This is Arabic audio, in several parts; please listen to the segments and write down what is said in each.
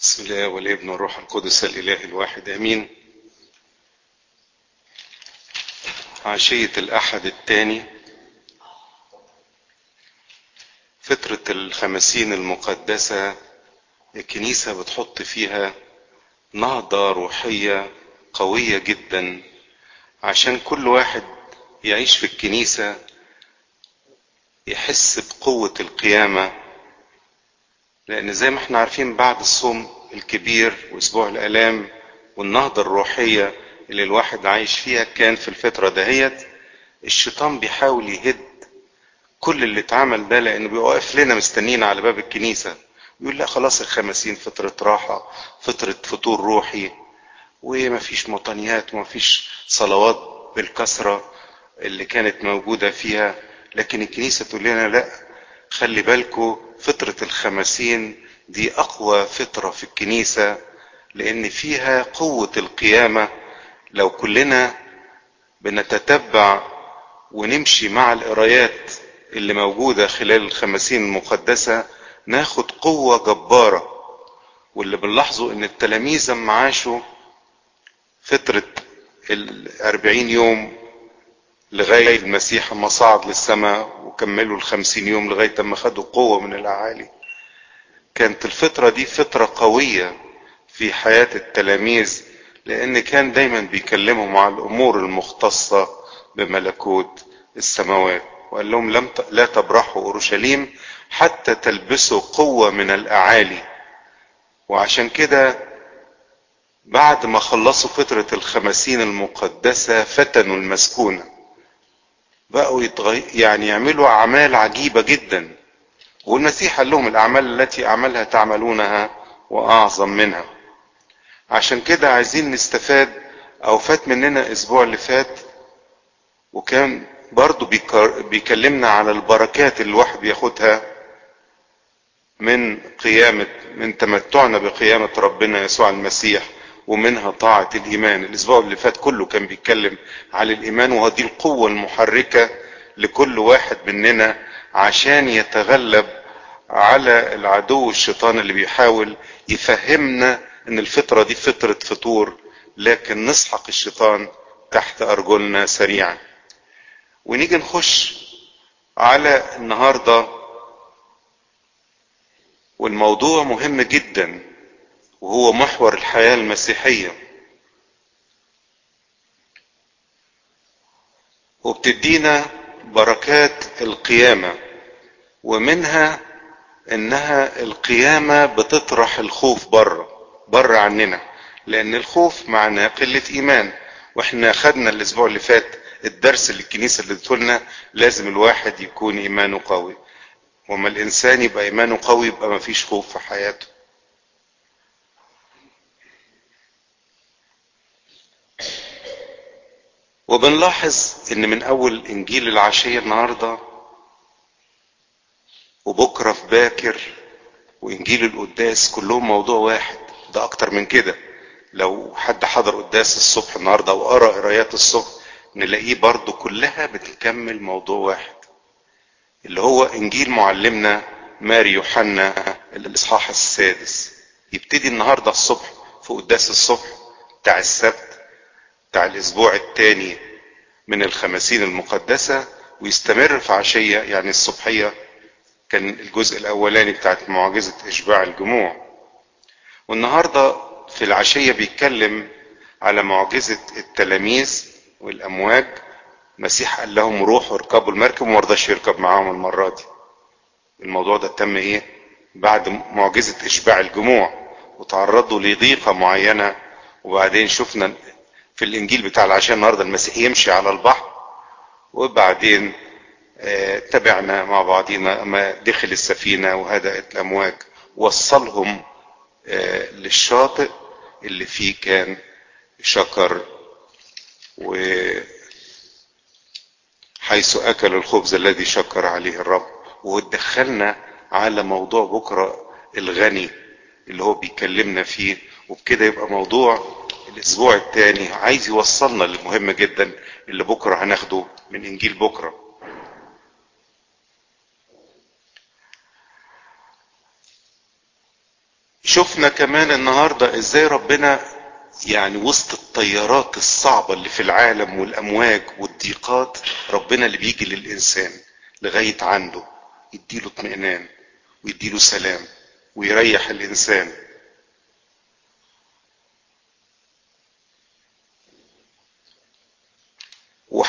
بسم الله والابن والروح القدس الإله الواحد آمين. عشية الأحد الثاني فترة الخمسين المقدسة الكنيسة بتحط فيها نهضة روحية قوية جدا عشان كل واحد يعيش في الكنيسة يحس بقوة القيامة. لأن زي ما إحنا عارفين بعد الصوم الكبير وأسبوع الآلام والنهضة الروحية اللي الواحد عايش فيها كان في الفترة دهيت الشيطان بيحاول يهد كل اللي اتعمل ده لأنه بيوقف لنا مستنيين على باب الكنيسة. يقول لا خلاص الخمسين فترة راحة فترة فطور روحي ومفيش مطنيات ومفيش صلوات بالكثرة اللي كانت موجودة فيها. لكن الكنيسة تقول لنا لا خلي بالكو فترة الخمسين دي أقوى فترة في الكنيسة لأن فيها قوة القيامة. لو كلنا بنتتبع ونمشي مع القرايات اللي موجودة خلال الخمسين المقدسة ناخد قوة جبارة. واللي بنلاحظه إن التلاميذ لما عاشوا فترة الأربعين يوم لغاية المسيح ما صعد للسماء وكملوا الخمسين يوم لغاية ما خدوا قوة من الأعالي. كانت الفترة دي فترة قوية في حياة التلاميذ لأن كان دايما بيكلمهم على الأمور المختصة بملكوت السماوات. وقال لهم لم ت... لا تبرحوا أورشليم حتى تلبسوا قوة من الأعالي. وعشان كده بعد ما خلصوا فترة الخمسين المقدسة فتنوا المسكونة. بقوا. يعني يعملوا أعمال عجيبة جدا والمسيح قال لهم الأعمال التي أعملها تعملونها وأعظم منها عشان كده عايزين نستفاد أو فات مننا الأسبوع اللي فات وكان برضو. بيكلمنا على البركات اللي الواحد بياخدها من قيامة من تمتعنا بقيامة ربنا يسوع المسيح ومنها طاعة الإيمان. الأسبوع اللي فات كله كان بيتكلم على الإيمان وهذه القوة المحركة لكل واحد مننا عشان يتغلب على العدو الشيطان اللي بيحاول يفهمنا إن الفترة دي فترة فطور لكن نسحق الشيطان تحت أرجلنا سريعا. ونيجي نخش على النهارده والموضوع مهم جدا. وهو محور الحياة المسيحية. وبتدينا بركات القيامة ومنها إنها القيامة بتطرح الخوف بره بره عننا. لأن الخوف معناه قلة إيمان. وإحنا خدنا الأسبوع اللي فات الدرس اللي الكنيسة اللي لنا لازم الواحد يكون إيمانه قوي. وما الإنسان يبقى إيمانه قوي يبقى ما فيش خوف في حياته. وبنلاحظ إن من أول إنجيل العشية النهاردة وبكرة في باكر وإنجيل القداس كلهم موضوع واحد. ده أكتر من كده. لو حد حضر قداس الصبح النهاردة وقرأ قرايات الصبح نلاقيه برضو كلها بتكمل موضوع واحد. اللي هو إنجيل معلمنا ماري يوحنا الإصحاح السادس. يبتدي النهارده الصبح في قداس الصبح بتاع السبت بتاع الأسبوع الثاني من الخمسين المقدسة ويستمر في عشية يعني الصبحية. كان الجزء الأولاني بتاعت معجزة إشباع الجموع. والنهاردة في العشية بيتكلم على معجزة التلاميذ والأمواج. المسيح قال لهم روحوا اركبوا المركب وما رضاش يركب معاهم المرة دي. الموضوع ده تم إيه؟ بعد معجزة إشباع الجموع. وتعرضوا لضيقة معينة وبعدين شفنا في الإنجيل بتاع العشاء النهارده المسيح يمشي على البحر وبعدين آه تبعنا مع بعضينا ما دخل السفينة وهدأت الأمواج وصلهم آه للشاطئ اللي فيه كان شكر و حيث أكل الخبز الذي شكر عليه الرب. وتدخلنا على موضوع بكرة الغني اللي هو بيكلمنا فيه وبكده يبقى موضوع الأسبوع الثاني عايز يوصلنا للمهم جدا اللي بكرة هناخده من إنجيل بكرة. شفنا كمان النهاردة إزاي ربنا يعني وسط التيارات الصعبة اللي في العالم والأمواج والضيقات ربنا اللي بيجي للإنسان لغاية عنده يديله اطمئنان ويديله سلام ويريح الإنسان.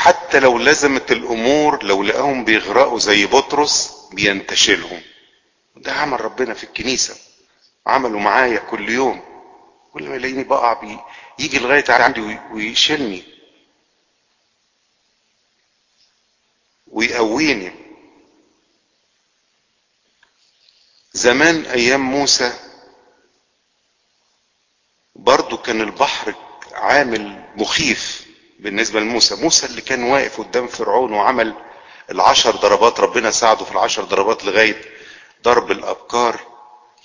وحتى لو لزمت الأمور لو لقاهم بيغرقوا زي بطرس بينتشلهم. ده عمل ربنا في الكنيسة. عمله معايا كل يوم. كل ما يلاقيني بقع بي يجي لغاية عندي ويشيلني. ويقويني. زمان أيام موسى برضو كان البحر عامل مخيف. بالنسبة لموسى. موسى اللي كان واقف قدام فرعون وعمل العشر ضربات ربنا ساعده في العشر ضربات لغاية ضرب الأبكار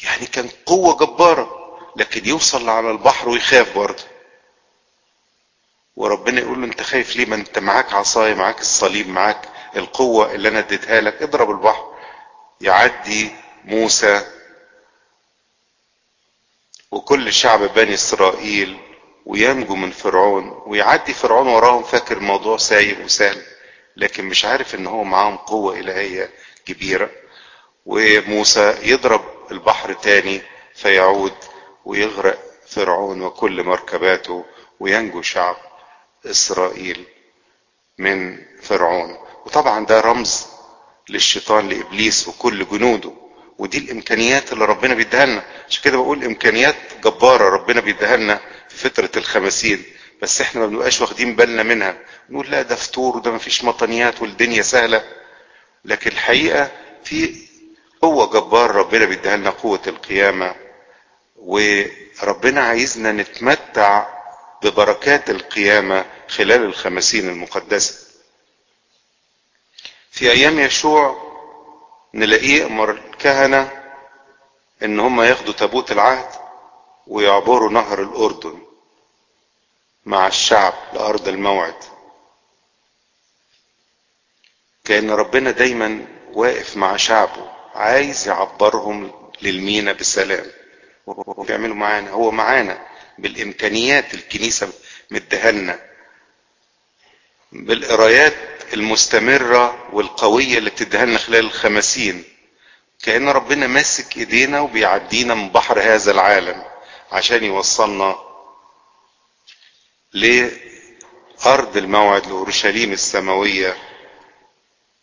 يعني كان قوة جبارة لكن يوصل على البحر ويخاف برضه. وربنا يقول له انت خايف ليه؟ ما انت معاك عصاية معاك الصليب معاك القوة اللي أنا اديتها لك. اضرب البحر. يعدي موسى وكل شعب بني إسرائيل وينجو من فرعون ويعدي فرعون وراهم فاكر الموضوع سايب وسهل لكن مش عارف إن هو معاهم قوة إلهية كبيرة. وموسى يضرب البحر تاني فيعود ويغرق فرعون وكل مركباته وينجو شعب إسرائيل من فرعون. وطبعا ده رمز للشيطان لإبليس وكل جنوده ودي الإمكانيات اللي ربنا بيديها لنا. عشان كده بقول إمكانيات جبارة ربنا بيديها لنا. في فتره الخمسين بس إحنا ما بنبقاش واخدين بالنا منها. نقول لا ده فطور وده ما فيش مطنيات والدنيا سهلة. لكن الحقيقة في قوة جبار ربنا بيديها لنا قوة القيامة. وربنا عايزنا نتمتع ببركات القيامة خلال الخمسين المقدسة. في أيام يشوع نلاقيه أمر الكهنة إن هم ياخدوا تابوت العهد. ويعبروا نهر الأردن مع الشعب لأرض الموعد. كأن ربنا دايما واقف مع شعبه عايز يعبرهم للمينا بسلام وبيعملوا معانا هو معانا بالإمكانيات الكنيسة مدهلنا بالقرايات المستمرة والقوية اللي بتديها لنا خلال الخمسين. كأن ربنا ماسك إيدينا وبيعدينا من بحر هذا العالم. عشان يوصلنا لأرض الموعد لأورشليم السماوية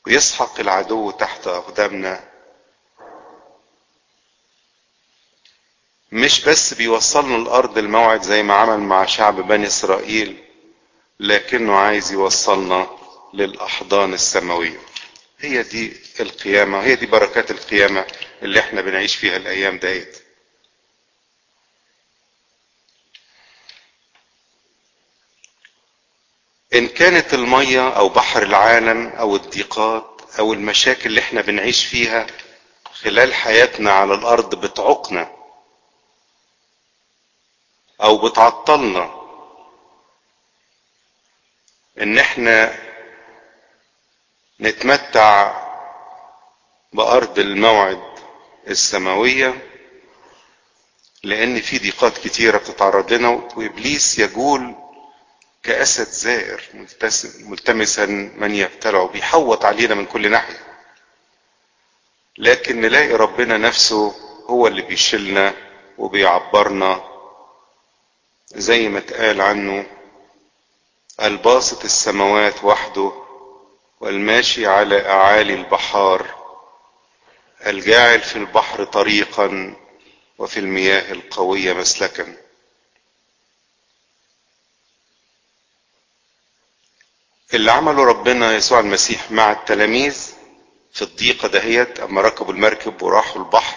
ويسحق العدو تحت أقدامنا. مش بس بيوصلنا لأرض الموعد زي ما عمل مع شعب بني إسرائيل لكنه عايز يوصلنا للأحضان السماوية. هي دي القيامة هي دي بركات القيامة اللي إحنا بنعيش فيها الأيام ديت. إن كانت المية أو بحر العالم أو الضيقات أو المشاكل اللي إحنا بنعيش فيها خلال حياتنا على الأرض بتعوقنا أو بتعطلنا إن إحنا نتمتع بأرض الموعد السماوية لأن في ضيقات كتيرة بتتعرض لنا وإبليس يجول كأسد زائر ملتمسا من يبتلعه بيحوط علينا من كل ناحية. لكن نلاقي ربنا نفسه هو اللي بيشيلنا وبيعبرنا. زي ما اتقال عنه الباسط السماوات وحده والماشي على أعالي البحار. الجاعل في البحر طريقا وفي المياه القوية مسلكا. اللي عمله ربنا يسوع المسيح مع التلاميذ في الضيقة دهيت أما ركبوا المركب وراحوا البحر.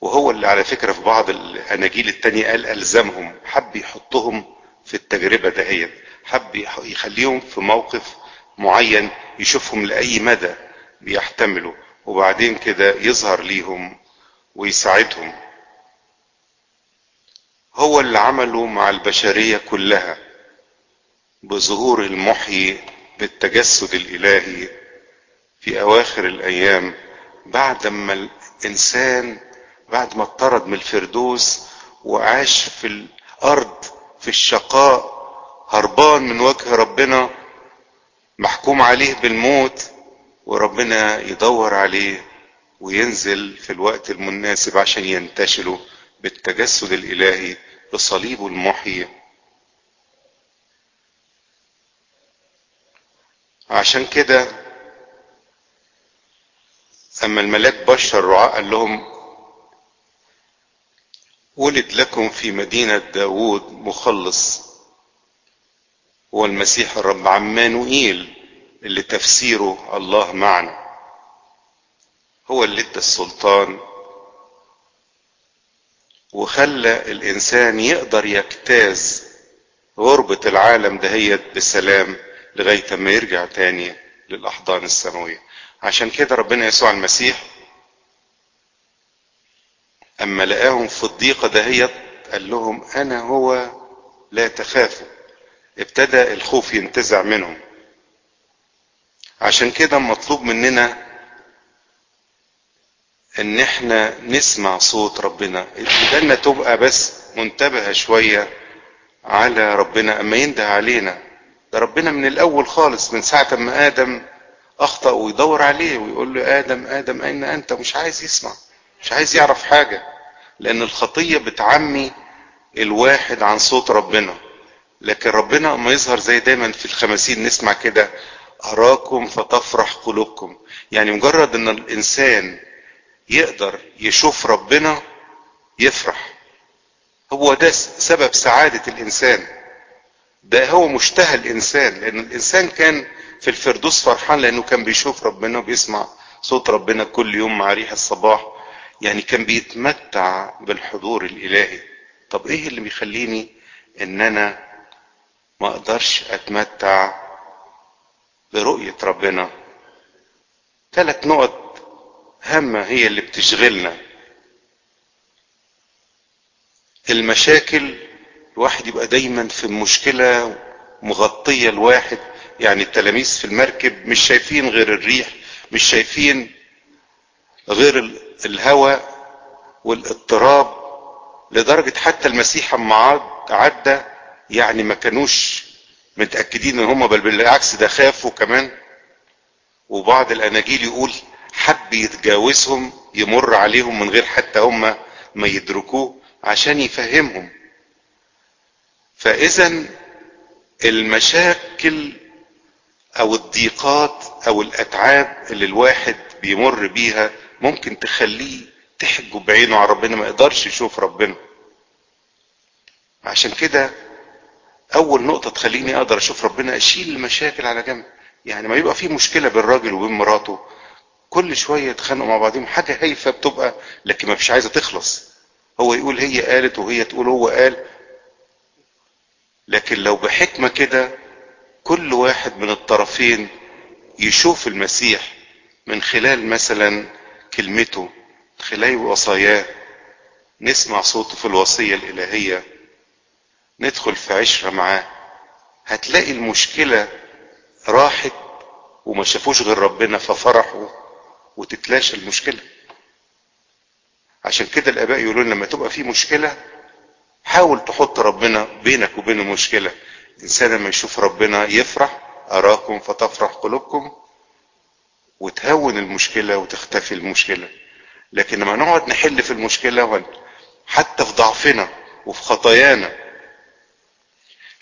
وهو اللي على فكرة في بعض الأناجيل التانية قال ألزمهم حب يحطهم في التجربة دهيت حب يخليهم في موقف معين يشوفهم لأي مدى بيحتملوا وبعدين كده يظهر ليهم ويساعدهم. هو اللي عمله مع البشرية كلها. بظهور المحيي بالتجسد الإلهي في أواخر الأيام بعد ما الإنسان بعد ما اطرد من الفردوس وعاش في الأرض في الشقاء هربان من وجه ربنا محكوم عليه بالموت وربنا يدور عليه وينزل في الوقت المناسب عشان ينتشلوا بالتجسد الإلهي بصليبه المحيي عشان كده أما الملاك بشر الرعاة قال لهم ولد لكم في مدينة داوود مخلص هو المسيح الرب عمانوئيل اللي تفسيره الله معنا. هو اللي ادى السلطان وخلى الإنسان يقدر يجتاز غربة العالم دهيت بسلام. لغاية ما يرجع تاني للأحضان السماوية. عشان كده ربنا يسوع المسيح أما لقاهم في الضيقة دهيت قال لهم أنا هو لا تخافوا. ابتدى الخوف ينتزع منهم. عشان كده مطلوب مننا إن إحنا نسمع صوت ربنا. ودنا تبقى بس منتبهة شوية على ربنا أما ينده علينا ده ربنا من الأول خالص من ساعة ما آدم أخطأ ويدور عليه ويقول له آدم آدم أين أنت؟ مش عايز يسمع مش عايز يعرف حاجة لأن الخطية بتعمي الواحد عن صوت ربنا. لكن ربنا اما يظهر زي دايما في الخمسين نسمع كده أراكم فتفرح قلوبكم. يعني مجرد إن الإنسان يقدر يشوف ربنا يفرح. هو ده سبب سعادة الإنسان. ده هو مشتهى الإنسان لأن الإنسان كان في الفردوس فرحان لأنه كان بيشوف ربنا وبيسمع صوت ربنا كل يوم مع ريح الصباح يعني كان بيتمتع بالحضور الإلهي. طب إيه اللي بيخليني إن أنا ما أقدرش أتمتع برؤية ربنا؟ ثلاث نقط هامة هي اللي بتشغلنا. المشاكل الواحد يبقى دايما في مشكلة مغطية الواحد يعني التلاميذ في المركب مش شايفين غير الريح مش شايفين غير الهواء والاضطراب لدرجة حتى المسيح أما عدى يعني ما كانوش متأكدين إن هم بل بالعكس ده خافوا كمان. وبعض الأناجيل يقول حب يتجاوزهم يمر عليهم من غير حتى هم ما يدركوه عشان يفهمهم. فاذا المشاكل أو الضيقات أو الأتعاب اللي الواحد بيمر بيها ممكن تخليه تحجب بعينه على ربنا ما يقدرش يشوف ربنا. عشان كده أول نقطة تخليني أقدر أشوف ربنا أشيل المشاكل على جنب. يعني ما يبقى في مشكلة بين راجل وبين مراته. كل شوية يتخانقوا مع بعضهم حاجة هايفة بتبقى لكن ما فيش عايزة تخلص. هو يقول هي قالت وهي تقول هو قال لكن لو بحكمة كده كل واحد من الطرفين يشوف المسيح من خلال مثلا كلمته خلال وصاياه. نسمع صوته في الوصية الإلهية. ندخل في عشرة معاه. هتلاقي المشكلة راحت وما شافوش غير ربنا ففرحوا وتتلاشى المشكلة. عشان كده الآباء يقولون لما تبقى في مشكلة حاول تحط ربنا بينك وبين المشكلة. الإنسان لما يشوف ربنا يفرح أراكم فتفرح قلوبكم وتهون المشكلة وتختفي المشكلة. لكن لما نقعد نحل في المشكلة حتى في ضعفنا وفي خطايانا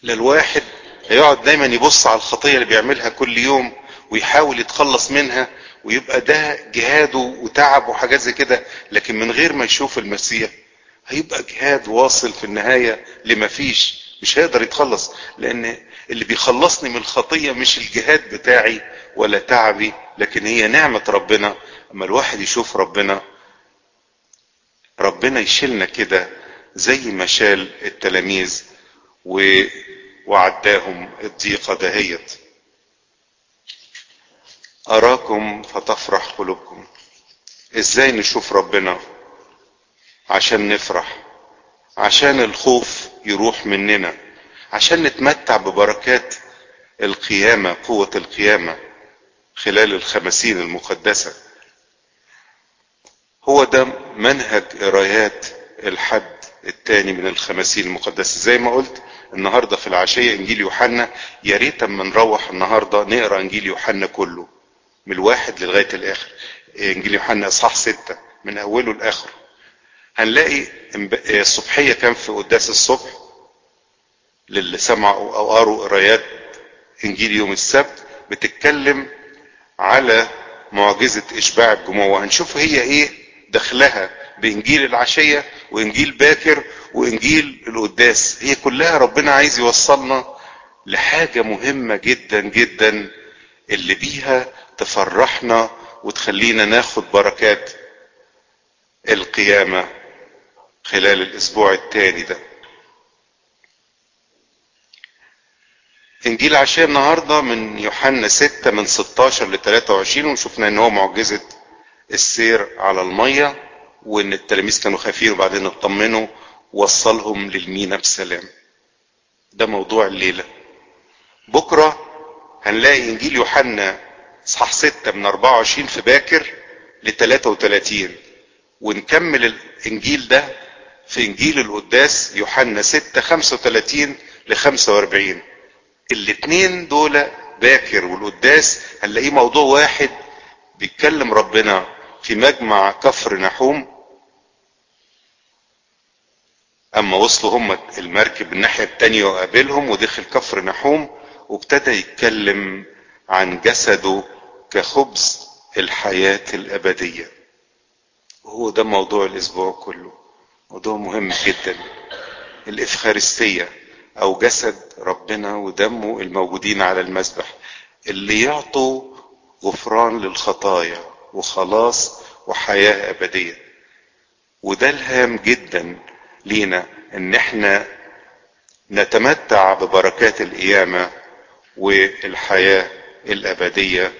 للواحد هيقعد دايما يبص على الخطية اللي بيعملها كل يوم ويحاول يتخلص منها ويبقى ده جهاده وتعب وحاجات زي كده. لكن من غير ما يشوف المسيح هيبقى جهاد واصل في النهاية لما فيش. مش هيقدر يتخلص لأن اللي بيخلصني من الخطية مش الجهاد بتاعي ولا تعبي لكن هي نعمة ربنا. أما الواحد يشوف ربنا ربنا يشيلنا كده زي ما شال التلاميذ و... وعداهم الضيقة دهيت. أراكم فتفرح قلوبكم. إزاي نشوف ربنا؟ عشان نفرح عشان الخوف يروح مننا عشان نتمتع ببركات القيامة قوة القيامة خلال الخمسين المقدسة. هو ده منهج قرايات الحد التاني من الخمسين المقدسة. زي ما قلت النهاردة في العشية إنجيل يوحنا يا ريت أما نروح النهاردة نقرأ إنجيل يوحنا كله من الواحد لغاية الآخر. إنجيل يوحنا إصحاح ستة من أوله لآخره. هنلاقي الصبحية كان في قداس الصبح للي سمعوا أو قروا قرايات إنجيل يوم السبت بتتكلم على معجزة إشباع الجموع وهنشوف هي إيه دخلها بإنجيل العشية وإنجيل باكر وإنجيل القداس هي كلها ربنا عايز يوصلنا لحاجة مهمة جدا جدا اللي بيها تفرحنا وتخلينا ناخد بركات القيامة. خلال الأسبوع التاني ده. إنجيل عشاء النهاردة من يوحنا 6 من 16 ل 23 وشفنا إن هو معجزة السير على المية وإن التلاميذ كانوا خايفين وبعدين اطمنوا وصلهم للمينا بسلام. ده موضوع الليلة. بكرة هنلاقي إنجيل يوحنا إصحاح 6 من 24 في باكر ل 33 ونكمل الإنجيل ده في إنجيل القداس يوحنا 6 35 ل 45 الاتنين دول باكر والقداس هنلاقيه موضوع واحد بيتكلم ربنا في مجمع كفر نحوم. أما وصلوا هم المركب الناحية التانية وقابلهم ودخل كفر نحوم وابتدى يتكلم عن جسده كخبز الحياة الأبدية. وهو ده موضوع الأسبوع كله. موضوع مهم جدا. الإفخارستية أو جسد ربنا ودمه الموجودين على المذبح اللي يعطوا غفران للخطايا وخلاص وحياة أبدية. وده الهام جدا لينا إن إحنا نتمتع ببركات القيامة والحياة الأبدية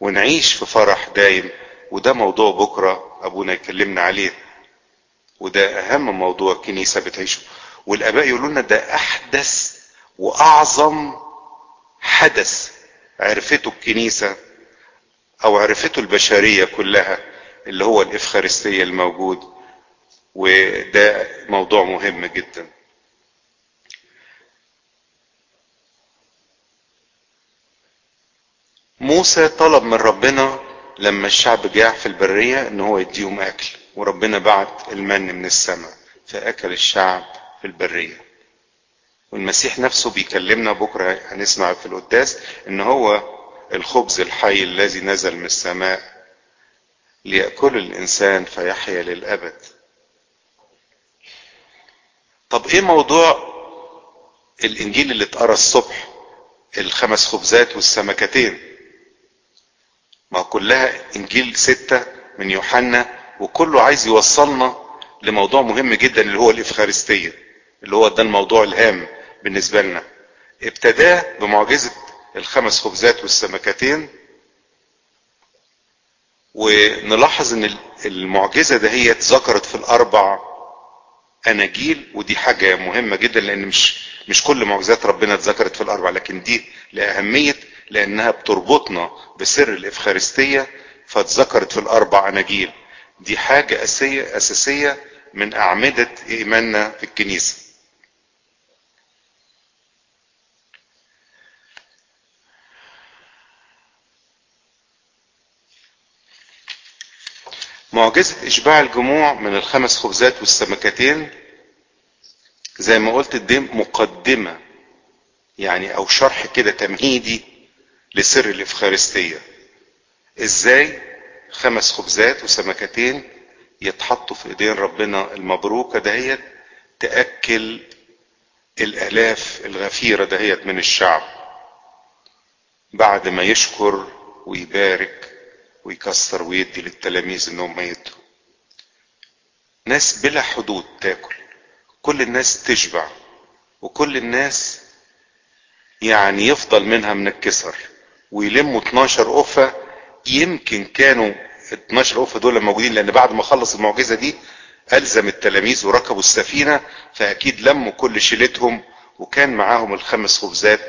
ونعيش في فرح دايم. وده موضوع بكرة أبونا يكلمنا عليه. وده أهم موضوع الكنيسة بتعيشه. والآباء يقولوا لنا ده أحدث وأعظم حدث عرفته الكنيسة أو عرفته البشرية كلها اللي هو الإفخارستية الموجود. وده موضوع مهم جدا. موسى طلب من ربنا لما الشعب جاع في البرية إن هو يديهم أكل. وربنا بعت المن من السماء فأكل الشعب في البرية. والمسيح نفسه بيكلمنا بكرة هنسمع في القداس إن هو الخبز الحي الذي نزل من السماء ليأكل الإنسان فيحيا للأبد. طب إيه موضوع الإنجيل اللي اتقرأ الصبح؟ الخمس خبزات والسمكتين. ما كلها إنجيل ستة من يوحنا وكله عايز يوصلنا لموضوع مهم جدا اللي هو الإفخارستية اللي هو ده الموضوع الهام بالنسبة لنا. ابتداه بمعجزة الخمس خبزات والسمكتين ونلاحظ إن المعجزة ده هي ذكرت في الأربع أناجيل ودي حاجة مهمة جدا لأن مش مش كل معجزات ربنا اتذكرت في الأربع لكن دي لأهمية لأنها بتربطنا بسر الإفخارستية فاتذكرت في الأربع أناجيل. دي حاجة اساسية من أعمدة إيماننا في الكنيسة. معجزة إشباع الجموع من الخمس خبزات والسمكتين زي ما قلت دي مقدمة يعني أو شرح كده تمهيدي لسر الإفخارستية. إزاي؟ خمس خبزات وسمكتين يتحطوا في ايدين ربنا المبروكة دهيت تأكل الآلاف الغفيرة دهيت من الشعب. بعد ما يشكر ويبارك ويكسر ويدي للتلاميذ إنهم يدوا ناس بلا حدود تاكل. كل الناس تشبع. وكل الناس يعني يفضل منها من الكسر. ويلموا 12 قفة يمكن كانوا 12 قفة دول موجودين لأن بعد ما خلص المعجزة دي ألزم التلاميذ وركبوا السفينة فأكيد لموا كل شيلتهم وكان معاهم الخمس خبزات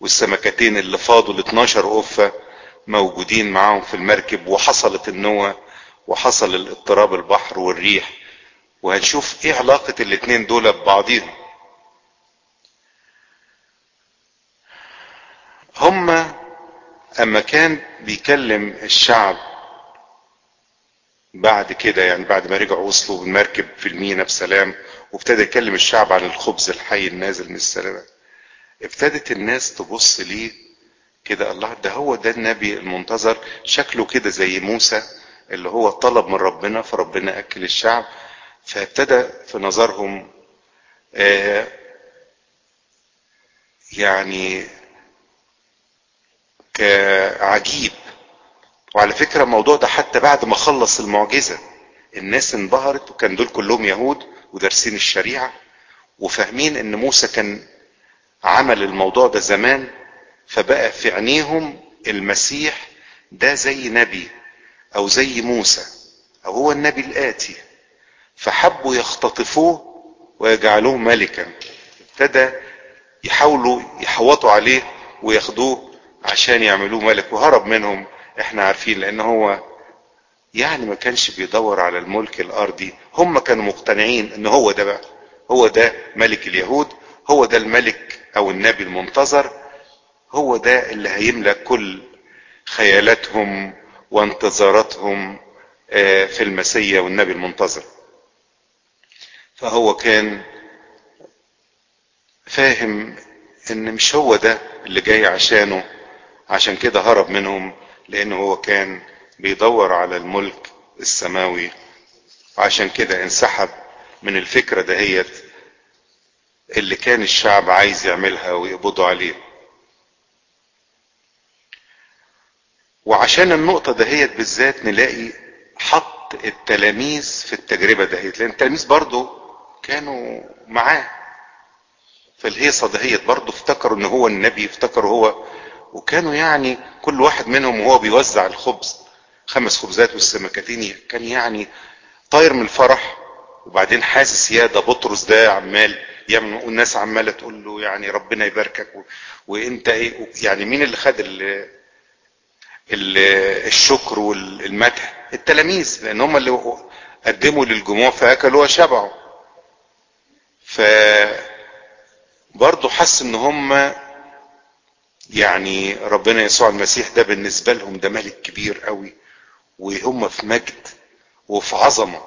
والسمكتين اللي فاضوا ال 12 قفة موجودين معاهم في المركب وحصلت النوة وحصل الاضطراب البحر والريح. وهنشوف إيه علاقة الاتنين دول ببعضهم هما أما كان بيكلم الشعب بعد كده يعني بعد ما رجعوا وصلوا بالمركب في المينا بسلام وابتدى يكلم الشعب عن الخبز الحي النازل من السماء ابتدت الناس تبص ليه كده؟ الله ده هو ده النبي المنتظر شكله كده زي موسى اللي هو طلب من ربنا فربنا أكل الشعب فابتدى في نظرهم آه يعني كعجيب وعلى فكرة الموضوع ده حتى بعد ما خلص المعجزة الناس انبهرت وكان دول كلهم يهود ودارسين الشريعة وفاهمين إن موسى كان عمل الموضوع ده زمان فبقى في عينيهم المسيح ده زي نبي أو زي موسى أو هو النبي الآتي. فحبوا يختطفوه ويجعلوه ملكا. ابتدى يحاولوا يحوطوا عليه وياخدوه عشان يعملوه ملك وهرب منهم إحنا عارفين لأن هو يعني ما كانش بيدور على الملك الأرضي. هم كانوا مقتنعين إن هو ده بقى هو ده ملك اليهود هو ده الملك أو النبي المنتظر هو ده اللي هيملك كل خيالاتهم وانتظاراتهم في المسيا والنبي المنتظر. فهو كان فاهم إن مش هو ده اللي جاي عشانه. عشان كده هرب منهم لأنه هو كان بيدور على الملك السماوي. وعشان كده انسحب من الفكرة دهيت اللي كان الشعب عايز يعملها ويقبضوا عليه. وعشان النقطة دهيت بالذات نلاقي حط التلاميذ في التجربة دهيت لأن التلاميذ برضو كانوا معاه. في الهيصة دهيت برضو افتكروا إن هو النبي افتكروا هو وكانوا يعني كل واحد منهم وهو بيوزع الخبز خمس خبزات والسمكتين كان يعني طاير من الفرح وبعدين حاسس يا ده بطرس ده عمال يعمل والناس عمالة تقول له يعني ربنا يباركك و... وإنت إيه يعني مين اللي خد ال... ال... الشكر والمدح؟ التلاميذ لأن هم اللي قدموا للجموع فأكلوا وشبعوا. ف برضه حس إن هم يعني ربنا يسوع المسيح ده بالنسبة لهم ده ملك كبير قوي وهم في مجد وفي عظمة.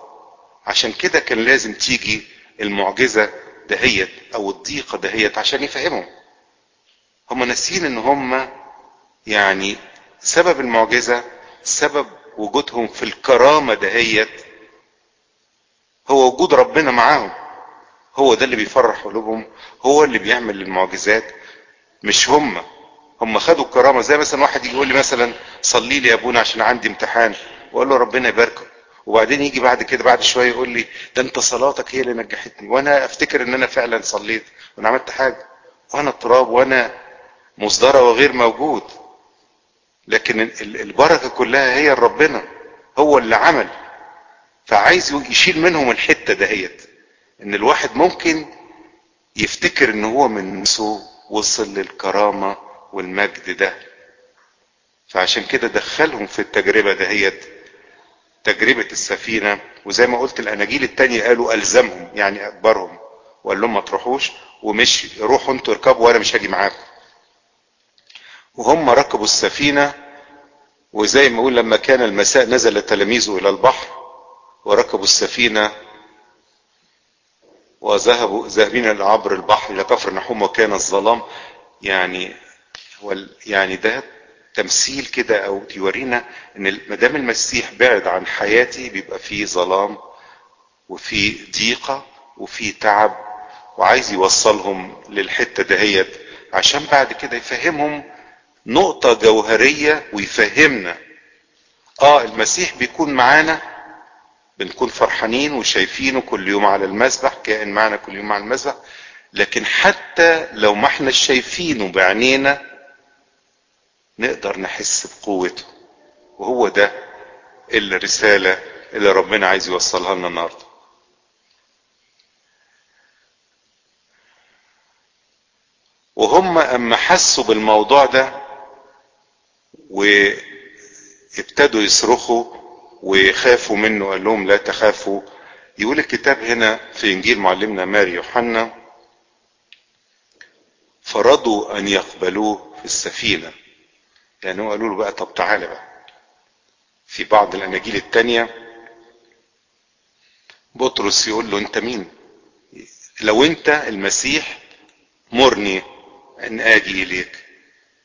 عشان كده كان لازم تيجي المعجزة دهيت أو الضيقة دهيت عشان يفهمهم. هم ناسيين إن هم يعني سبب المعجزة سبب وجودهم في الكرامة دهيت. هو وجود ربنا معاهم. هو ده اللي بيفرح قلوبهم هو اللي بيعمل المعجزات مش هم. هم خدوا الكرامة. زي مثلا واحد يجي يقول لي مثلا صلي لي يا أبونا عشان عندي امتحان. وأقول له ربنا يباركه. وبعدين يجي بعد كده بعد شوية يقول لي ده أنت صلاتك هي اللي نجحتني. وأنا أفتكر إن أنا فعلا صليت وأنا عملت حاجة. وأنا اضطراب وأنا مصدرة وغير موجود. لكن البركة كلها هي ربنا. هو اللي عمل. فعايز يشيل منهم الحتة دهيت. إن الواحد ممكن يفتكر إن هو من نفسه وصل للكرامة. والمجد ده. فعشان كده دخلهم في التجربة دهيت تجربة السفينة. وزي ما قلت الأناجيل التانية قالوا ألزمهم يعني اكبرهم وقال لهم ما تروحوش ومش روحوا أنتوا اركبوا وأنا مش هاجي معاكم. وهم ركبوا السفينة وزي ما أقول لما كان المساء نزل تلاميذه إلى البحر وركبوا السفينة وذهبوا ذاهبين عبر البحر إلى كفر نحوم وكان الظلام يعني يعني ده تمثيل كده أو يورينا إن ما دام المسيح بعد عن حياتي بيبقى فيه ظلام وفي ضيقة وفي تعب وعايز يوصلهم للحتة دهيت عشان بعد كده يفهمهم نقطة جوهرية ويفهمنا. آه المسيح بيكون معانا بنكون فرحانين وشايفينه كل يوم على المسبح كائن معنا كل يوم على المسبح لكن حتى لو ما إحنا شايفينه بعينينا نقدر نحس بقوته. وهو ده الرسالة اللي ربنا عايز يوصلها لنا النهارده. وهم اما حسوا بالموضوع ده وابتدوا يصرخوا وخافوا منه قال لهم لا تخافوا. يقول الكتاب هنا في إنجيل معلمنا ماري يوحنا فرضوا أن يقبلوه في السفينة. هو قالوا له بقى طب تعالى بقى. في بعض الأناجيل التانية بطرس يقول له أنت مين؟ لو أنت المسيح مرني أن آجي إليك.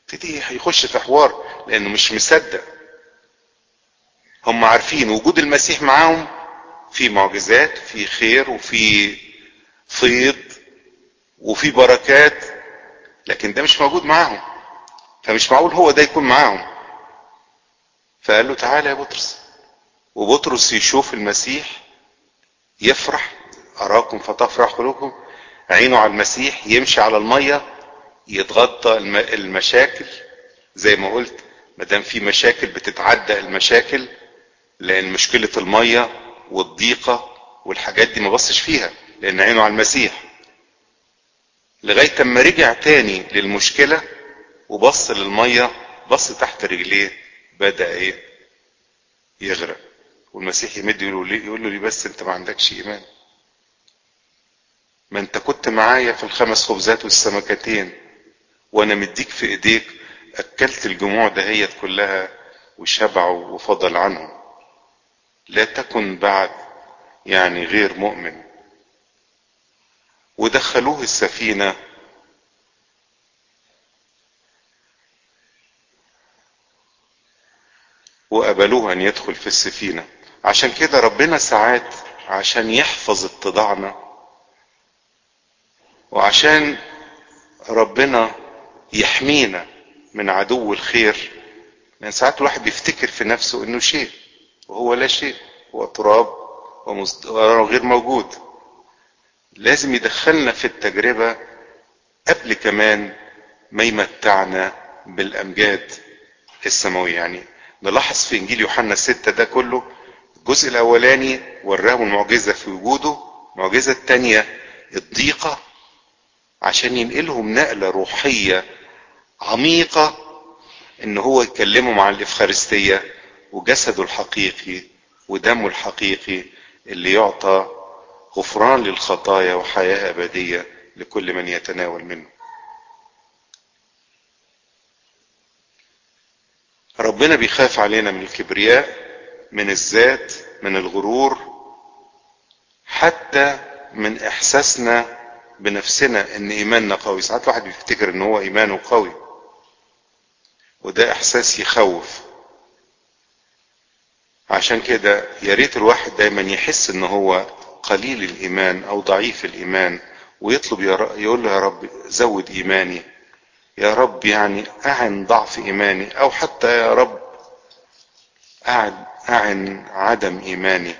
ابتدي هيخش في حوار لأنه مش مصدق. هم عارفين وجود المسيح معاهم في معجزات في خير وفي فيض وفي بركات لكن ده مش موجود معاهم. فمش معقول هو ده يكون معاهم. فقال له تعالى يا بطرس. وبطرس يشوف المسيح يفرح أراكم فتفرح قلوبكم. عينه على المسيح يمشي على المية يتغطى المشاكل. زي ما قلت ما دام في مشاكل بتتعدى المشاكل لأن مشكلة المية والضيقة والحاجات دي ما بصش فيها لأن عينه على المسيح. لغاية أما رجع تاني للمشكلة وبص للمية بص تحت رجليه بدأ إيه؟ يغرق. والمسيح يمد يقول له يقول له بس أنت ما عندكش إيمان؟ ما أنت كنت معايا في الخمس خبزات والسمكتين وأنا مديك في إيديك أكلت الجموع دهيت كلها وشبعوا وفضل عنهم. لا تكن بعد يعني غير مؤمن. ودخلوه السفينة أن يدخل في السفينة. عشان كده ربنا ساعات عشان يحفظ اتضاعنا وعشان ربنا يحمينا من عدو الخير. لأن ساعات الواحد بيفتكر في نفسه إنه شيء وهو لا شيء هو تراب وغير موجود. لازم يدخلنا في التجربة قبل كمان ما يمتعنا بالأمجاد السماوية. يعني نلاحظ في إنجيل يوحنا الستة ده كله الجزء الأولاني وراهم المعجزة في وجوده المعجزة الثانية الضيقة عشان ينقلهم نقلة روحية عميقة إن هو يكلمهم عن الإفخارستية وجسده الحقيقي ودمه الحقيقي اللي يعطى غفران للخطايا وحياة أبدية لكل من يتناول منه. ربنا بيخاف علينا من الكبرياء من الذات من الغرور حتى من إحساسنا بنفسنا إن إيماننا قوي. ساعات الواحد بيفتكر إن هو إيمانه قوي وده إحساس يخوف. عشان كده يا ريت الواحد دايما يحس إن هو قليل الإيمان أو ضعيف الإيمان ويطلب يقول له يا رب زود إيماني. يا رب يعني أعن ضعف إيماني أو حتى يا رب اعن أعن عدم إيماني.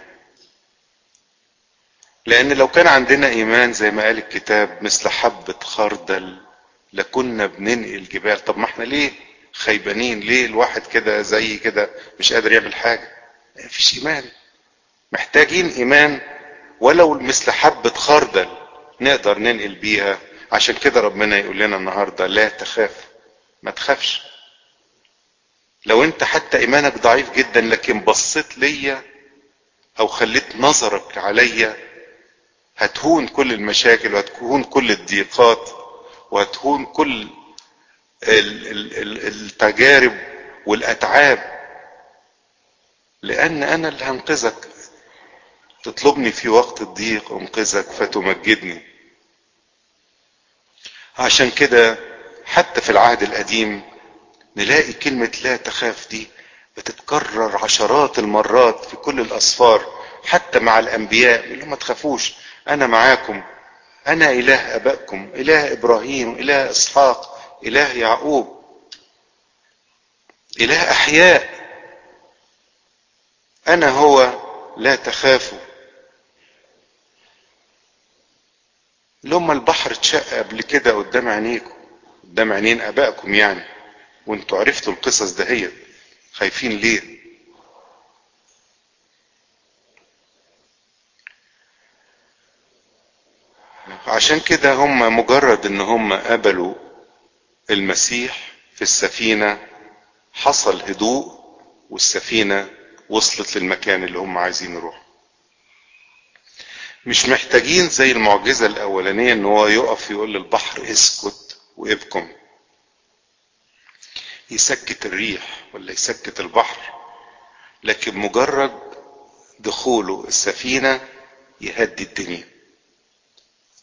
لأن لو كان عندنا إيمان زي ما قال الكتاب مثل حبة خردل لكنا بننقل جبال. طب ما إحنا ليه خيبانين؟ ليه الواحد كده زي كده مش قادر يعمل حاجة؟ مفيش إيمان. محتاجين إيمان. ولو مثل حبة خردل نقدر ننقل بيها. عشان كده ربنا يقول لنا النهاردة لا تخاف ما تخافش. لو انت حتى إيمانك ضعيف جدا لكن بصيت ليا أو خليت نظرك عليا هتهون كل المشاكل وهتهون كل الضيقات وهتهون كل التجارب والأتعاب. لأن أنا اللي هنقذك. تطلبني في وقت الضيق أنقذك فتمجدني. عشان كده حتى في العهد القديم نلاقي كلمة لا تخاف دي بتتكرر عشرات المرات في كل الأسفار حتى مع الأنبياء اللي ما تخافوش. أنا معاكم أنا إله أبائكم إله إبراهيم إله إسحاق إله يعقوب إله أحياء. أنا هو لا تخافوا. لما البحر اتشق قبل كده قدام عينيكم قدام عينين آبائكم يعني وانتوا عرفتوا القصص دهيت خايفين ليه؟ عشان كده هم مجرد إن هم قبلوا المسيح في السفينة حصل هدوء والسفينة وصلت للمكان اللي هم عايزين يروحوا. مش محتاجين زي المعجزة الأولانية إن هو يقف يقول للبحر اسكت وابكم. يسكت الريح ولا يسكت البحر لكن مجرد دخوله السفينة يهدي الدنيا.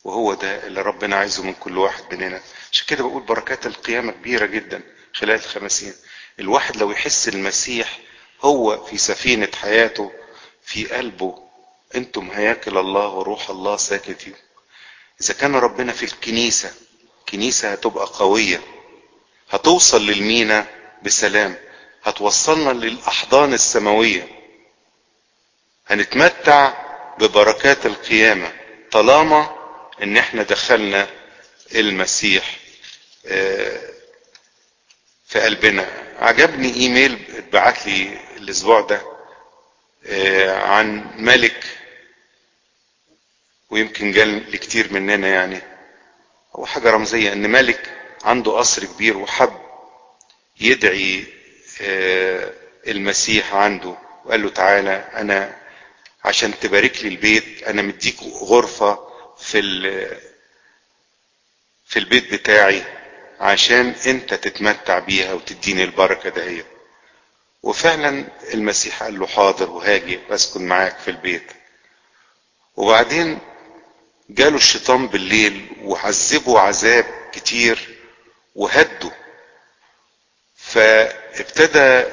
وهو ده اللي ربنا عايزه من كل واحد مننا. عشان كده بقول بركات القيامة كبيرة جدا خلال الخمسين. الواحد لو يحس المسيح هو في سفينة حياته في قلبه أنتم هياكل الله وروح الله ساكن فيكم إذا كان ربنا في الكنيسة كنيسة هتبقى قوية. هتوصل للمينا بسلام. هتوصلنا للأحضان السماوية. هنتمتع ببركات القيامة طالما إن إحنا دخلنا المسيح في قلبنا. عجبني إيميل اتبعت لي الأسبوع ده عن ملك ويمكن قال لكتير مننا يعني هو حاجة رمزية إن ملك عنده قصر كبير وحب يدعي المسيح عنده وقال له تعالى أنا عشان تبارك لي البيت أنا مديك غرفة في في البيت بتاعي عشان أنت تتمتع بيها وتديني البركة دهيت وفعلا المسيح قال له حاضر وهاجي واسكن معاك في البيت. وبعدين جاله الشيطان بالليل وعذبه عذاب كتير وهده. فابتدى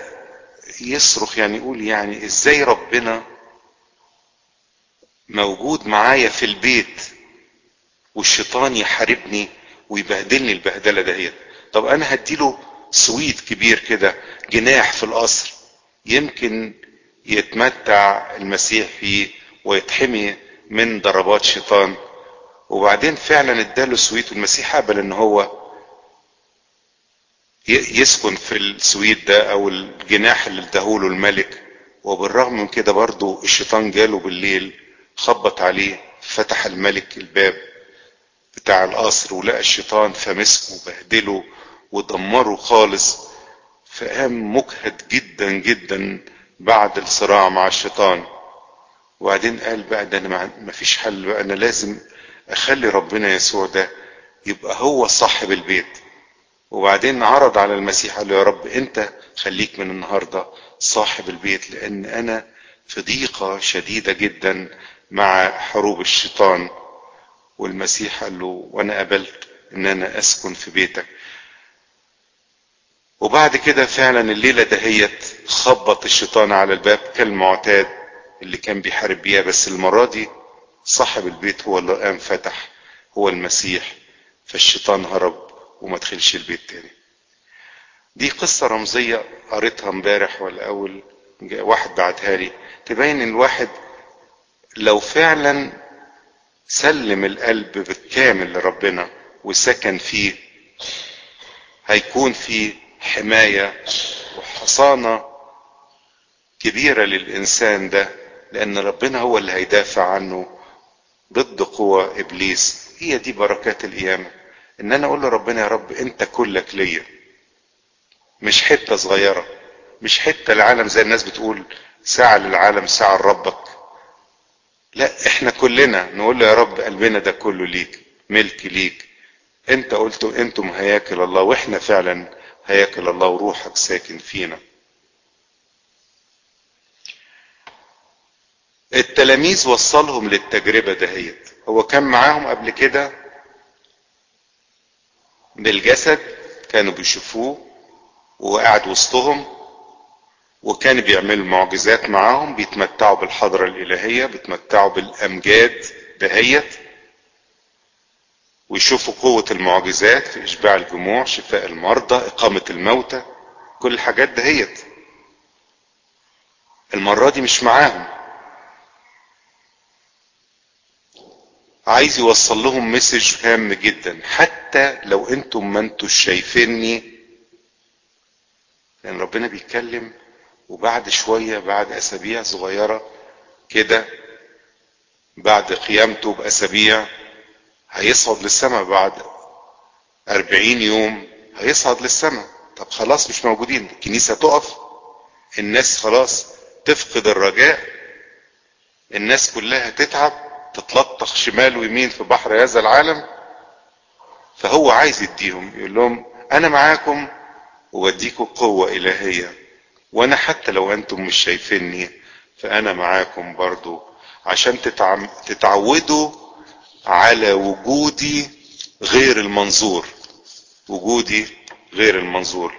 يصرخ يعني يقول يعني إزاي ربنا موجود معايا في البيت والشيطان يحاربني ويبهدلني البهدلة دهيت. طب أنا هديله سويت كبير كده جناح في القصر يمكن يتمتع المسيح فيه ويتحمي من ضربات شيطان. وبعدين فعلا اداله سويت والمسيح قبل إن هو يسكن في السويت ده أو الجناح اللي اداهوله الملك. وبالرغم من كده برضه الشيطان جاله بالليل خبط عليه فتح الملك الباب بتاع القصر ولقى الشيطان فمسكه وبهدله ودمره خالص. فقام مجهد جدا جدا بعد الصراع مع الشيطان. وبعدين قال بقى ده أنا ما فيش حل بقى أنا لازم أخلي ربنا يسوع ده يبقى هو صاحب البيت. وبعدين عرض على المسيح قال له يا رب أنت خليك من النهارده صاحب البيت لأن أنا في ضيقة شديدة جدا مع حروب الشيطان. والمسيح قال له وأنا قبلت إن أنا أسكن في بيتك. وبعد كده فعلا الليلة دهيت خبط الشيطان على الباب كالمعتاد اللي كان بيحارب بيها. بس المرة دي صاحب البيت هو اللي قام فتح هو المسيح فالشيطان هرب وما دخلش البيت تاني. دي قصة رمزية قريتها امبارح ولا أول واحد بعتها لي. تبين الواحد لو فعلا سلم القلب بالكامل لربنا وسكن فيه هيكون فيه حماية وحصانة كبيرة للإنسان ده لأن ربنا هو اللي هيدافع عنه ضد قوى إبليس. هي دي بركات القيامة. إن أنا أقول لربنا يا رب أنت كلك ليا. مش حتة صغيرة مش حتة العالم زي الناس بتقول ساعة للعالم ساعة لربك. لا إحنا كلنا نقول له يا رب قلبنا ده كله ليك ملك ليك. أنت قلت أنتم هياكل الله وإحنا فعلا هياكل الله وروحك ساكن فينا. التلاميذ وصلهم للتجربة دهيت. هو كان معاهم قبل كده بالجسد كانوا بيشوفوه وقاعد وسطهم وكان بيعملوا معجزات معاهم بيتمتعوا بالحضرة الإلهية بيتمتعوا بالأمجاد دهيت ويشوفوا قوة المعجزات في إشباع الجموع شفاء المرضى إقامة الموتى كل الحاجات دهيت. المرة دي مش معاهم. عايز يوصل لهم مسج هام جدا. حتى لو أنتم ما أنتوا شايفيني. لأن ربنا بيتكلم وبعد شوية بعد أسابيع صغيرة كده بعد قيامته بأسابيع هيصعد للسماء بعد أربعين يوم. هيصعد للسماء. طب خلاص مش موجودين. الكنيسة تقف. الناس خلاص تفقد الرجاء. الناس كلها تتعب. تتلطخ شمال ويمين في بحر هذا العالم فهو عايز يديهم يقول لهم أنا معاكم واديكم قوة إلهية وأنا حتى لو أنتم مش شايفيني فأنا معاكم برضو عشان. تتعودوا على وجودي غير المنظور وجودي غير المنظور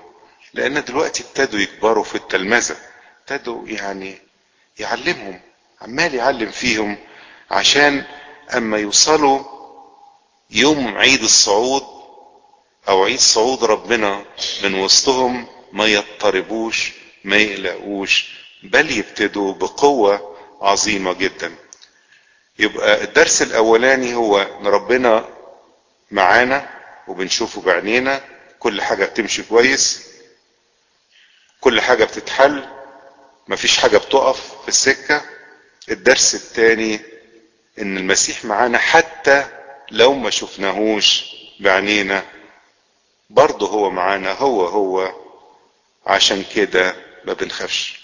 لأن دلوقتي ابتدوا يكبروا في التلمذة ابتدوا يعني يعلمهم عمال يعلم فيهم عشان أما يوصلوا يوم عيد الصعود أو عيد صعود ربنا من وسطهم ما يضطربوش ما يقلقوش بل يبتدوا بقوة عظيمة جدا. يبقى الدرس الأولاني هو إن ربنا معانا وبنشوفه بعينينا كل حاجة بتمشي كويس كل حاجة بتتحل مفيش حاجة بتقف في السكة. الدرس الثاني إن المسيح معانا حتى لو ما شفناهوش بعينينا برضه هو معانا هو هو. عشان كده ما بنخافش.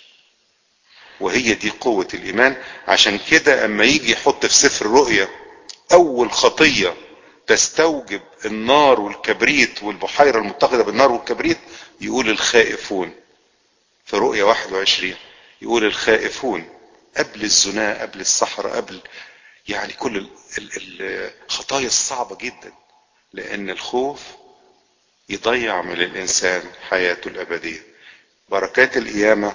وهي دي قوة الإيمان. عشان كده أما يجي يحط في سفر الرؤيا أول خطية تستوجب النار والكبريت والبحيرة المتخذة بالنار والكبريت يقول الخائفون في رؤيا 21 يقول الخائفون قبل الزنا قبل السحرة قبل يعني كل الخطايا الصعبة جدا لأن الخوف يضيع من الإنسان حياته الأبدية. بركات القيامة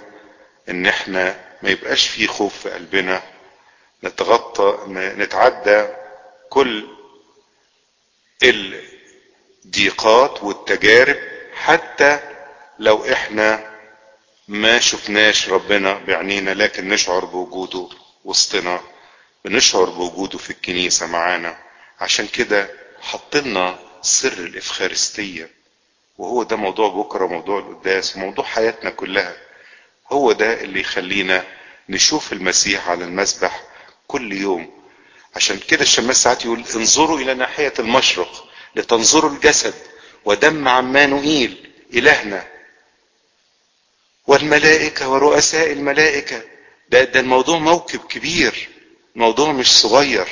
إن إحنا ما يبقاش فيه خوف في قلبنا نتغطى نتعدى كل الضيقات والتجارب حتى لو إحنا ما شفناش ربنا بعينينا لكن نشعر بوجوده وسطنا. بنشعر بوجوده في الكنيسة معانا. عشان كده حطلنا سر الإفخارستية. وهو ده موضوع بكرة موضوع القداس وموضوع حياتنا كلها. هو ده اللي يخلينا نشوف المسيح على المسبح كل يوم. عشان كده الشماس ساعات يقول انظروا إلى ناحية المشرق لتنظروا الجسد ودم عمانوئيل إلهنا. والملائكة ورؤساء الملائكة. ده, ده الموضوع موكب كبير. الموضوع مش صغير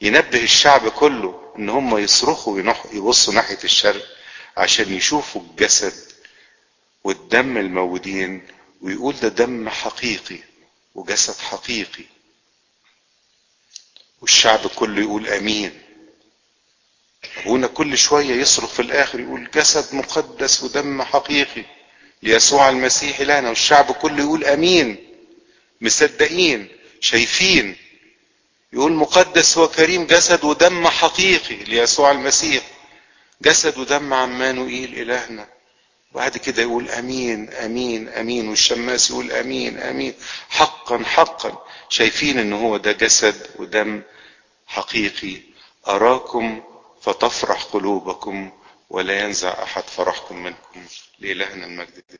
ينبه الشعب كله إن هم يصرخوا يبصوا ناحية الشرق عشان يشوفوا الجسد والدم الموجودين ويقول ده دم حقيقي وجسد حقيقي. والشعب كله يقول آمين. أبونا كل شوية يصرخ في الآخر يقول جسد مقدس ودم حقيقي. ليسوع المسيح لنا والشعب كله يقول آمين. مصدقين شايفين يقول مقدس وكريم جسد ودم حقيقي ليسوع المسيح. جسد ودم عمانوئيل إلهنا. وبعد كده يقول أمين أمين أمين. والشماس يقول أمين أمين. حقا حقا. شايفين إن هو ده جسد ودم حقيقي. أراكم فتفرح قلوبكم ولا ينزع أحد فرحكم منكم لإلهنا المجد.